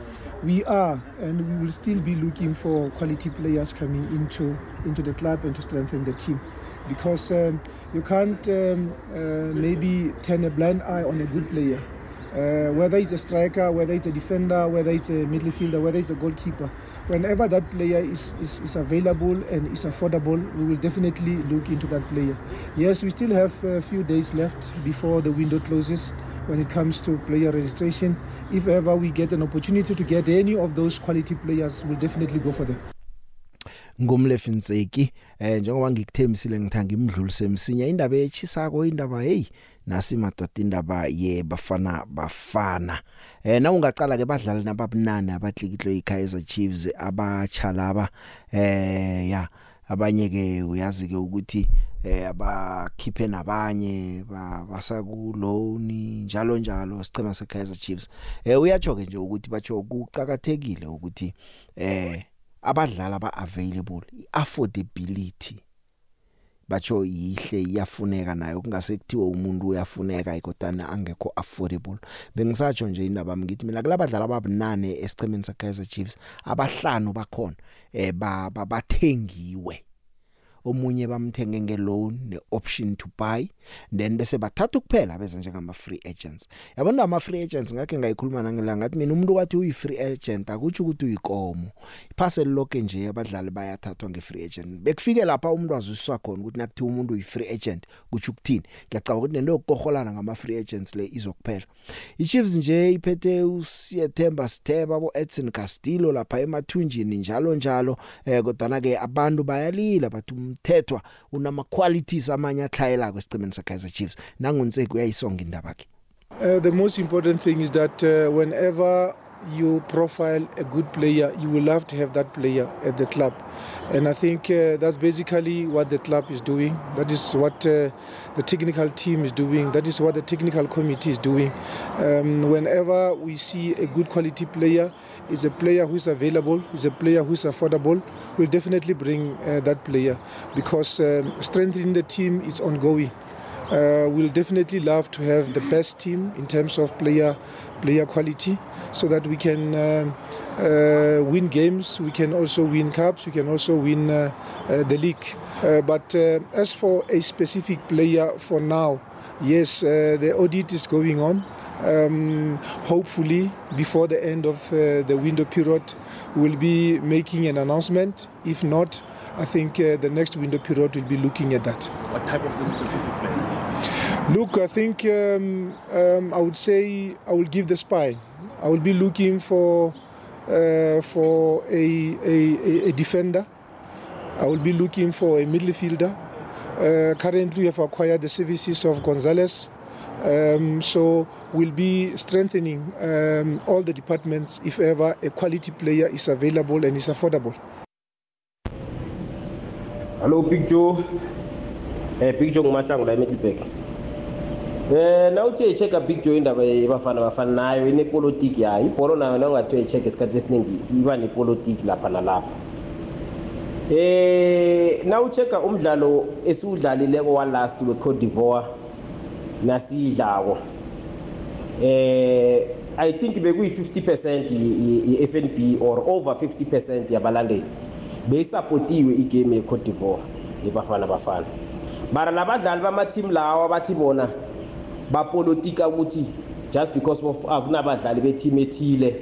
we are and we will still be looking for quality players coming into into the club and to strengthen the team because um, you can't um, uh, maybe turn a blind eye on a good player uh, whether it's a striker whether it's a defender whether it's a midfielder whether it's a goalkeeper whenever that player is, is, is available and is affordable we will definitely look into that player yes we still have a few days left before the window closes when it comes to player registration. If ever we get an opportunity to get any of those quality players, we'll definitely go for them. Ngumlefi Ntseki eh njengoba ngikuthembisile ngithanga imidlulise emsinya indaba echisako indaba hey nasi madoda indaba ye bafana bafana. Eh na ungaqala ke badlali nababunane abadlikitlo iKaizer Chiefs abachalaba eh ya abanye ke uyazi ke ukuthi eh abakhiphe nabanye basaku loan njalo njalo sicema seKaizer Chiefs. Eh uyatsho ke nje ukuthi batsho kucakathekile ukuthi eh abadlali aba available iaffordability batsho yihle iyafuneka nayo. Kungase kuthiwe umuntu uyafuneka ikodana angekho affordable. Bengisatsho nje indaba ngithi mina kulabadlali ababunane esichemeni seKaizer Chiefs abahlanu bakhona eh bathengiwe. Omunye bamthenge ngeloan neoption to buy then bese bathatha kuphela bese njengama free agents. Yabona ama free agents ngakhe ngayikhuluma nangelanga ngathi mina umuntu wathi uyi free agent akutsho ukuthi uyikomo. Iphasel lokho nje abadlali bayathathwa nge free agent. Bekufike lapha umuntu azwiswa khona ukuthi nakuthi umuntu uyi free agent kutsho ukuthini? Ngiyacabanga ukuthi nento yokukoholana ngama free agents le izokuphela. iChiefs nje iphethe uSiyethemba Steba bo Edson Castillo lapha emathunjini njalo njalo eh kodwa ke abantu bayalila bathi umthethwa unama qualities amanye athlayela kwesicemeni saKaizer Chiefs nangunseki uyayisonga indaba yakhe Uh, the most important thing is that uh, whenever you profile a good player, you will love to have that player at the club. And I think uh, that's basically what the club is doing. That is what uh, the technical team is doing. That is what the technical committee is doing. Um, whenever we see a good quality player, is a player who is available, is a player who is affordable, we'll definitely bring uh, that player because um, strengthening the team is ongoing. Uh, we'll definitely love to have the best team in terms of player player quality so that we can um, uh, win games. We can also win cups. We can also win uh, uh, the league. Uh, but uh, as for a specific player for now yes uh, the audit is going on. Um, hopefully before the end of uh, the window period we'll be making an announcement. If not I think uh, the next window period will be looking at that. What type of the specific player? Look, I think um, um, I would say I will give the spine. I will be looking for uh, for a, a, a defender. I will be looking for a midfielder. Uh, currently, we have acquired the services of Gonzalez. Um, so we'll be strengthening um, all the departments if ever a quality player is available and is affordable. Hello Big Joe. Eh Big Joe ngumahlangu la eMiddelburg. Eh nawuthi uyichecka Big Joe indaba yebafana bafana nayo inepolitiki yayo ibhola nayo nawungathi uyichecka isikhathi esiningi iba nepolitiki lapha nalapha. Eh nawuchecka umdlalo esiwudlalileko wa last we Cote d'Ivoire nasiyidlako. Eh I think bekuyi 50% ye-FNB or over 50% yabalandeli. beyisapotiwe igame yecote d'ivoire lebafana bafana mara labadlali bama-team lawa bathi bona bapolitika ukuthi just because of akunabadlali be-team ethile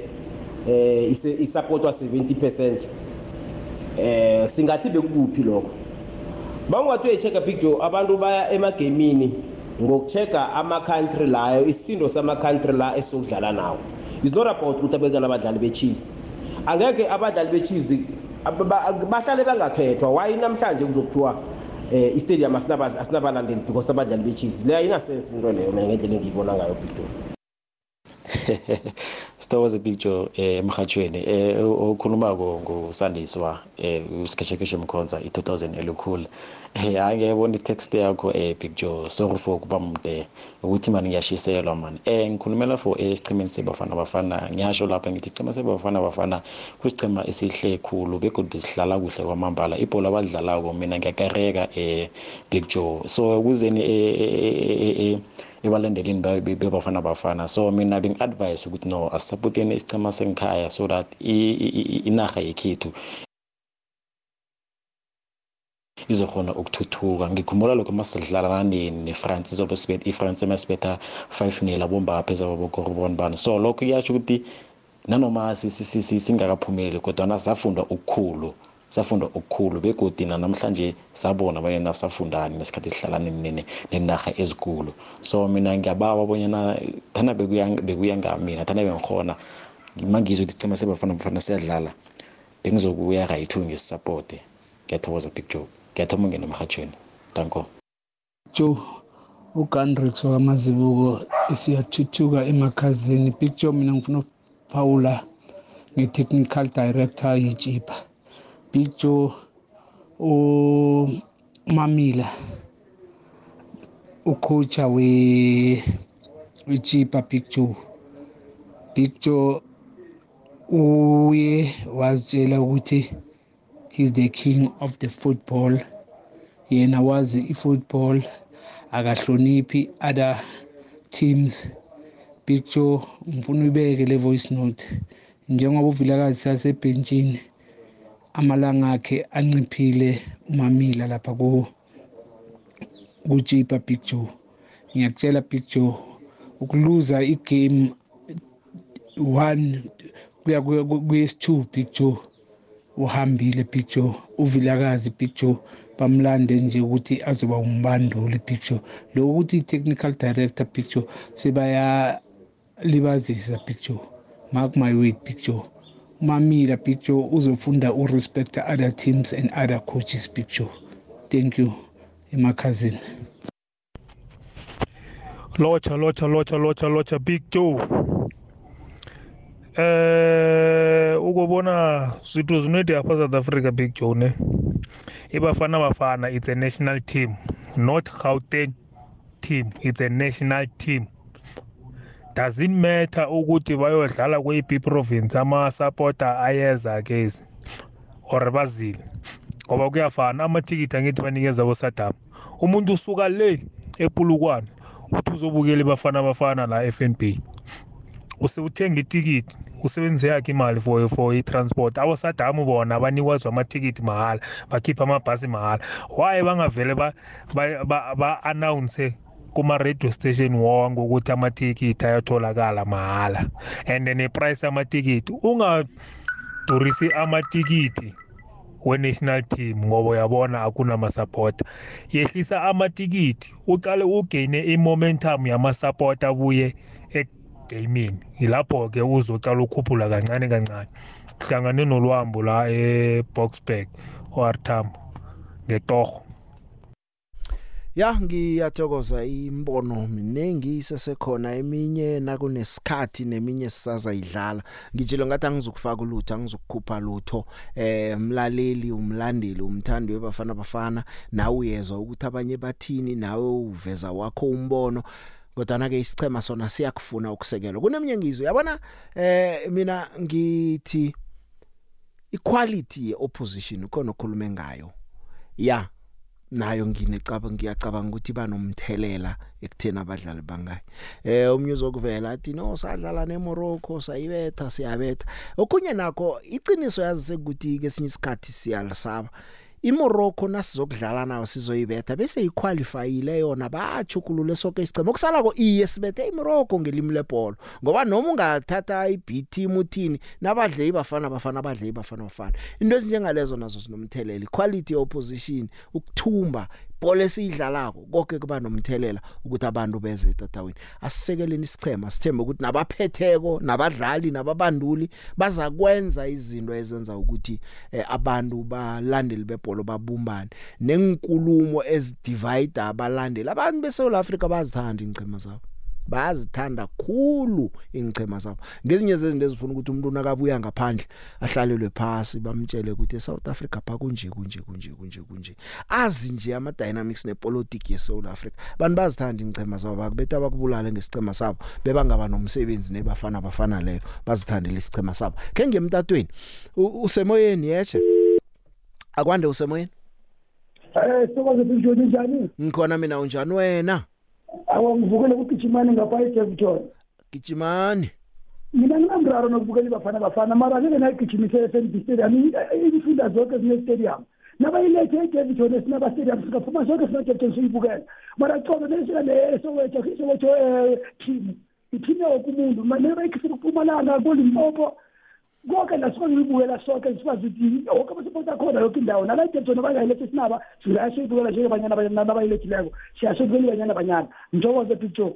eh isapotwa 70 percent eh singathi bekuphi lokho? Bangathi uyichecka picture abantu baya emagemini ngokuchecka ama-country layo isisindo sama-country la esizokudlala nawo. It's not about ukuthi abekela abadlali be-chiefs. Angeke abadlali be-chiefs bahlale bangakhethwa. Why namhlanje kuzokuthiwa eh istadium asinabalandeli because abadlali be-chiefs. Leyo ayinasense into leyo mina ngendlela engiyibona ngayo big joe sithokoze big joe eh emhathweni eh okhulumako ngusandiswa eh usikhetshekeshe mkhonza i-2000 elikhulu. Eh angiyibona i-text yakho eh big joe sorry for kuba mde ukuthi mani ngiyashiselwa mani. Eh ngikhulumela for esichimeni sebafana bafana ngiyasho lapha ngithi isicima sebafana bafana kusicima esihle khulu begodwa sihlala kuhle kwamambala. Ibhola abadlalako mina ngiyakareka eh big joe so kuzeni eh ebalandelini bebafana bafana. So mina bengi-advise ukuthi no asisapoteni isicema sengikhaya so that inarha yekhethu izokhona ukuthuthuka. Ngikhumbula lokho masidlala ne-france izobe i-france emasibetha 5 nil abombapha ezababokoribon bani. So lokho kuyasho ukuthi nanoma singakaphumeleli kodwana safunda okukhulu safunda okukhulu begodi namhlanje sabona abanyana safundani nesikhathi sihlalane nenarha ezikulu. So mina ngiyabawa bonyana thana bekuya ngamina thana bengikhona mangizo ukuthi cima sebafana bafana siyadlala bengizokuya right ngisisapote. Ngiyathokoza big joe. Ngiyathoma ungena emhathweni danko. Joe ugandrix wakamazibuko siyathuthuka emakhazeni big joe mina ngifuna ukuphawula nge-technical director yijipa joe umamila ucoacha wejipa big joe big joe uye wazitshela ukuthi he's the king of the football. Yena wazi i-football akahloniphi other teams. Joe ngifuna uyibeke le voice note. Njengoba uvilakazi sasebhentshini amalanga akhe anciphile umamila lapha ku kujipa big joe. Ngiyakutshela big joe ukuluza igame one kuya kuyesi-two big joe. Uhambile big joe uvilakazi big joe bamlande nje ukuthi azoba umbanduli big joe. Lo ukuthi i-technical director big joe sebayalibazisa big joe. Mark my word big joe. Umamila big joe uzofunda urespecta other teams and other coaches big joe thank you emakhazini locha locha locha locha locha big joe eh ukubona zwithu zwino itea hafha south africa big joe ne? I bafana bafana it's a national team not gauteng team. It's a national team. Doesn't matter ukuthi bayodlala kweyiphi province amasapota ayeza kezi? Or bazile? Ngoba kuyafana amathikithi angithi banikeza bosadam umuntu usuka le epulukwane uthi uzobukela ibafana bafana la FNB usewuthenga itikiti usebenzise yakhe imali for for i-transport. Abosadamu bona banikwazwa amatikiti mahala bakhipha amabhasi mahala. Why bangavele ba-announce kuma-radio station wonke ukuthi amatikiti ayatholakala mahala and ne-price yamatikiti ungadurisi amatikiti we-national team ngoba uyabona akunamasapota yehlisa amatikiti ucale ugeyine i-momentum yamasapota abuye egamini yilapho-ke uzocala ukhuphula kancane kancane. Hlangane nolwambo la e-boxburg o-artambo ngetorho. Ya ngiyathokoza imbono miningi isesekhona eminye nakunesikhathi neminye sisazayidlala ngitshilo ngathi angizokufaka ulutho angizokukhupha lutho. Eh mlaleli umlandeli umthandi webafana bafana nawe uyezwa ukuthi abanye bathini nawe uveza wakho umbono. Kodwa ke isichema sona siyakufuna ukusekelwa. Kuneminye ngizwe yabona? Eh mina ngithi equality yeopposition ukhona okhulume ngayo. Ya nayo nginecaba ngiyacabanga ukuthi banomthelela ekuthena abadlali bangayi. Eh umnyuzo kuvela athi no sadlala neMorocco sayibetha siyabetha. Okunye nakho iqiniso yazi sekuthi ke sinye isikhathi siyalisaba. iMorocco nasizokudlala nayo sizoyibetha bese iqualifyile yona bachukulule sonke isicema okusala ko iye sibethe iMorocco ngelimi lebhola ngoba noma ungathatha iB team uthini nabadle ibafana bafana abadle ibafana bafana. Into ezinjengalezo nazo sinomthelela quality opposition ukuthumba ibhola esiyidlalako konke kuba nomthelela ukuthi abantu beze etatawini. Asisekeleni isichema sithembe ukuthi nabaphetheko nabadlali nababanduli bazakwenza izinto ezenza ukuthi eh, abantu balandeli bebhola babumbane. Nenkulumo ezidivide abalandeli abantu beSouth Africa bazithanda ingcema zabo. Bayazithanda khulu ingchema zabo. Ngezinye zezinto ezifuna ukuthi umuntu nakabuya ngaphandle ahlalelwe phasi bamtshele ukuthi eSouth Africa pha kunje kunje kunje kunje. Kunje azi nje ama dynamics nepolitiki yeSouth Africa. Abantu bazithanda ingchema zabo? Bakubetha bakubulala ngesicema sabo bebangaba nomsebenzi nebafana bafana leyo bazithandele isicema sabo. Ke ngemtatweni usemoyeni yeche akwande usemoyeni? Eh sokoze njani njani? Ngikhona mina unjani wena? Awangivukele kugijimani ngapha eDevton gijimani. Mina nginamraro nokubukela ibafana bafana mara ngeke nayigijimise e-FNB stadium ifunda zonke zine-stadium. Nabayilethe eDevton esinaba-stadium singaphuma sonke sina-Devton siyibukela mara cobe nesowetho isowetho team ithini yoke umuntu. Nabayikhisa kupumalanga kolimpopo konke la sikwazi ukubukela sonke sikwazi ukuthi wonke amasupporti akhona yonke indawo. Nalayitetho nabangayilethe sinaba siyasiyibukela njengebanyana nabayilethileko siyasiyibukela ibanyana banyana njokoze big joe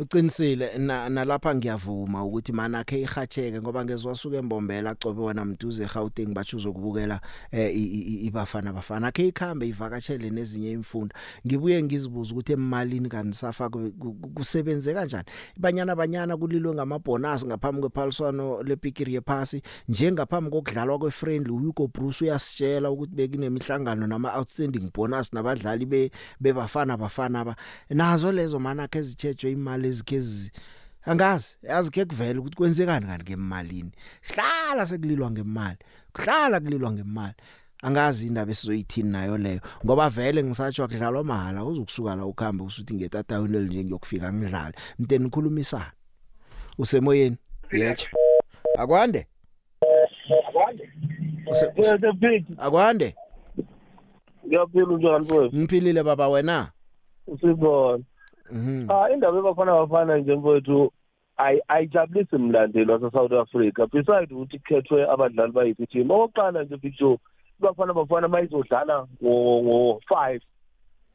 uqinisile na nalapha ngiyavuma ukuthi manakhe ihatsheke ngoba ngezwasuka embombela acobe wona mduze eGauteng bathi uzokubukela eh, i- i- i- ibafana bafana. Akhe ikhambe ivakatshele nezinye imfunda ngibuye ngizibuza ukuthi emalini kanisafa ku- ku- kusebenze kanjani? Ibanyana banyana kulilwe ngamabonus ngaphambi kwephaliswano lepikiri yephasi njengaphambi kokudlalwa kwefriendly uHugo Bruce uyasitshela ukuthi bekinemihlangano nama outstanding bonus nabadlali be bebafana bafana ba. Nazo lezo mana ke zitshejwe imali ezikhezi angazi yazi ke kuvela ukuthi kwenzekani kanti ngemalini hlala sekulilwa ngemali kuhlala kulilwa ngemali. Angazi indaba esizoyithini nayo leyo ngoba vele ngisatsho akudlalwa mahala uzokusuka la ukhambe usuthi ngetatawini elinje ngiyokufika ngidlale. Mnteni nikhulumisana usemoyeni? Yecho akwande? Akwande. Ngiyaphila unjani mfowethu ngiphilile baba wena? Usibona ah indaba ebafana bafana nje mfowethu ayi- ayijabulisi mlandeli wase-south africa. Beside ukuthi kukhethwe abadlali bayiphi team okokuqala nje big joe ibafana bafana uma izodlala ngo-five.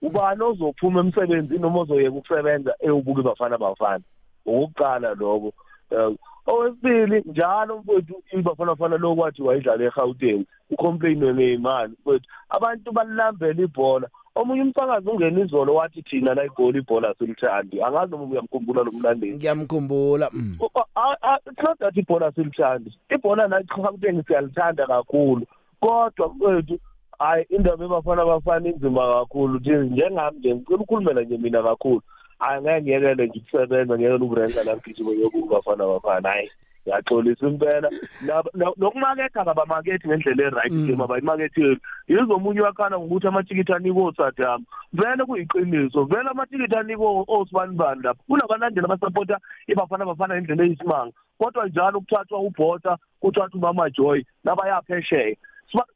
Ubani ozophuma emsebenzini noma ozoyeka ukusebenza ewubuka ibafana bafana? Okokuqala lokho. Um owesibili njalo mfowethu ibafana bafana lo kwathi wayidlala egauteng ucomplainwe ngey'mali mfowethu abantu balilambela ibhola. Omunye umsakazi ungena izolo wathi thina la igoli ibhola asilithandi angazi noma uyamkhumbula lo mlandeli. Ngiyamkhumbula mm. Ah, ah, it's not that ibhola silithandi ibhola nachauteng siyalithanda kakhulu kodwa kwethu hayi indaba ebafana bafana inzima kakhulu. Nje njengami nje ngicela ukhulumela nje mina kakhulu. Hayi ngeke ngiyekele nje ukusebenza ngiyekele ukurenka la ngigijima ngiyobuka bafana bafana hayi ngiyaxolisa impela. Nab- no- nokumaketha kabamakhethi ngendlela e-right nje mabayimaketheli yizo omunye wakhala ngokuthi amatikiti anikwe osadam vele kuyiqiniso vele amatikiti anikwe osibanibani lapho kunabalandeli abasapota ibafana bafana ngendlela eyisimanga. Kodwa njalo kuthathwa ubhota kuthathwa umama joy nabayaphesheya. Siba-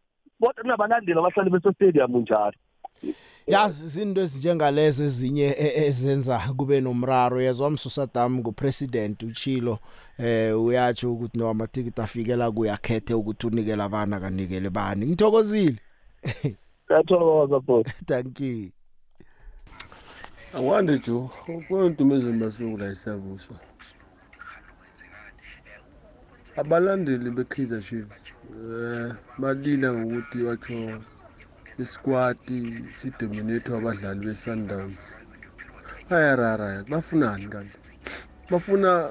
kodwa kunabalandeli abahlali besestadium njalo. Yazi izinto ezinjengalezi ezinye e- ezenza kube nomraro. Yazwa msusadam ngupresident uchilo eh uyatsho ukuthi no amatikiti afikela kuyakhethe ukuthi unikele abana kanikele bani. Ngithokozile. Ngiyathokoza bhuti thank you. Akwande jo kwentumezweni basuku la isiyabuswa. Abalandeli be-kaizer chiefs um balila ngokuthi batsho iskwati sidominathwe abadlali be-sundowns. Bayarara bafunani kanti? Bafuna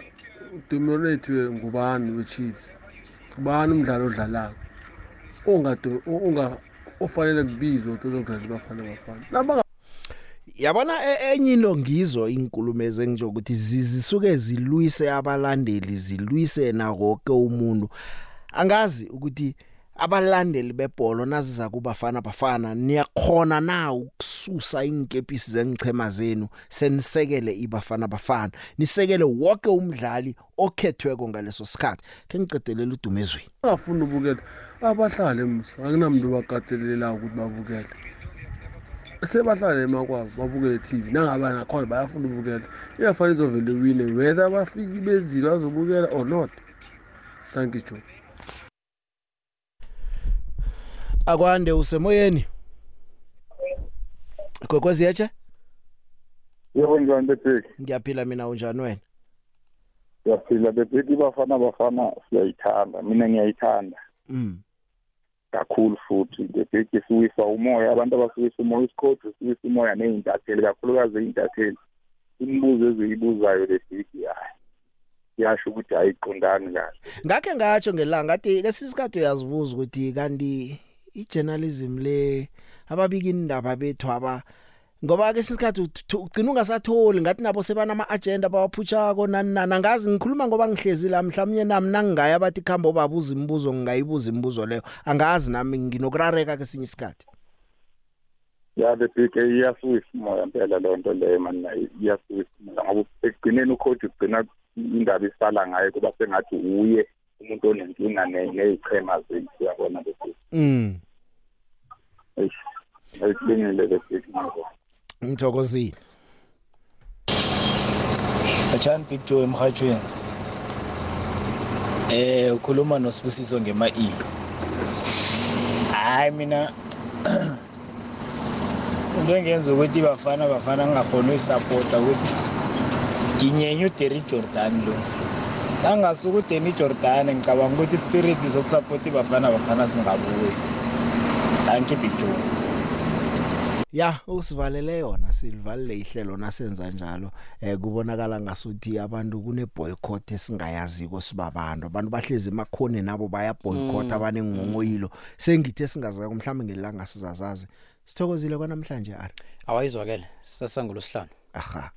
udominathwe ngubani we-chiefs? Ubani umdlalo odlalako? Ofanele kubizwe ukuthi ozokudlala ibafana bafana. Naba yabona e- enye into ngizo inkulumo ezengisho ukuthi zi- zisuke zilwise abalandeli zilwise na wonke umuntu. Angazi ukuthi abalandeli bebhola naziza kubafana bafana niyakhona na ukususa inkepisi zengichema zenu? Senisekele ibafana bafana. Nisekele wonke umdlali okhethweko ngaleso sikhathi. Ke ngicedelela udumezweni bangafuni ubukela abahlale msa akunamuntu bakatelelelayo ukuthi babukele. Sebahlale emakwabo babukele i-tv nangaba nakhona bayafuna ubukela. Iyafana izovele wine whether bafiki bezile bazobukela or not. Thank you joe. Akwande usemoyeni? Gogwezi yeche yebo njani bebheki? Ngiyaphila mina unjani wena? Siyaphila bebheki bafana bafana siyayithanda. Mina ngiyayithanda. Mm. Kakhulu futhi bebheki siwisa umoya. Abantu abasuwisa umoya isikhodo siwisa umoya ney'ntatheli kakhulukazi iy'ntatheli imibuzo eziyibuzayo lebheki hayi yasho ukuthi ayiqondani kahle. Ngakhe ngatsho ngelanga ati lesisikade uyazibuza ukuthi kanti ijournalism le ababika indaba bethu aba ngoba ke sisikade ugcina ungasatholi ngathi nabo sebana ama agenda bawaphutshako nani nani. Angazi ngikhuluma ngoba ngihlezi la mhlawumnye nami nangingaya abathi khambo babuza imibuzo ngingayibuza imibuzo leyo. Angazi nami nginokurareka kesinye isikade ya bebheki iyasuwisa umoya mpela leyo nto leyo mani iyasuwisa umoya ngoba ekugcineni ukhodi ugcina indaba isala ngayo kuba sengathi uye umuntu onenkinga ne- ney'chema zethu uyabona bebheki mm. Ayisibingile bebheki ngabo ngithokozile Ajani Big Joe emhathweni. Eh ukhuluma noSibusiso ngema E. Hayi mina into engenza ukuthi bafana bafana ngingakhona uyisupporta ukuthi nginyenye uDerry Jordan lo. Angasuka uDerry Jordan ngicabanga ukuthi ispirit sokusupporta ibafana bafana singabuyi. Thank you Big Joe. ya usivalele yona silivalile ihlelo nasenza njalo. Eh kubonakala ngasuthi abantu kune boycott esingayaziko sibabantu. Abantu bahlezi emakhone nabo baya boycott Mm. abanengongoyilo sengithe singazaka mhlawumbe ngelanga sizazazi. Sithokozile kwanamhlanje ari? Awayizwakele sasangolosihlanu aha.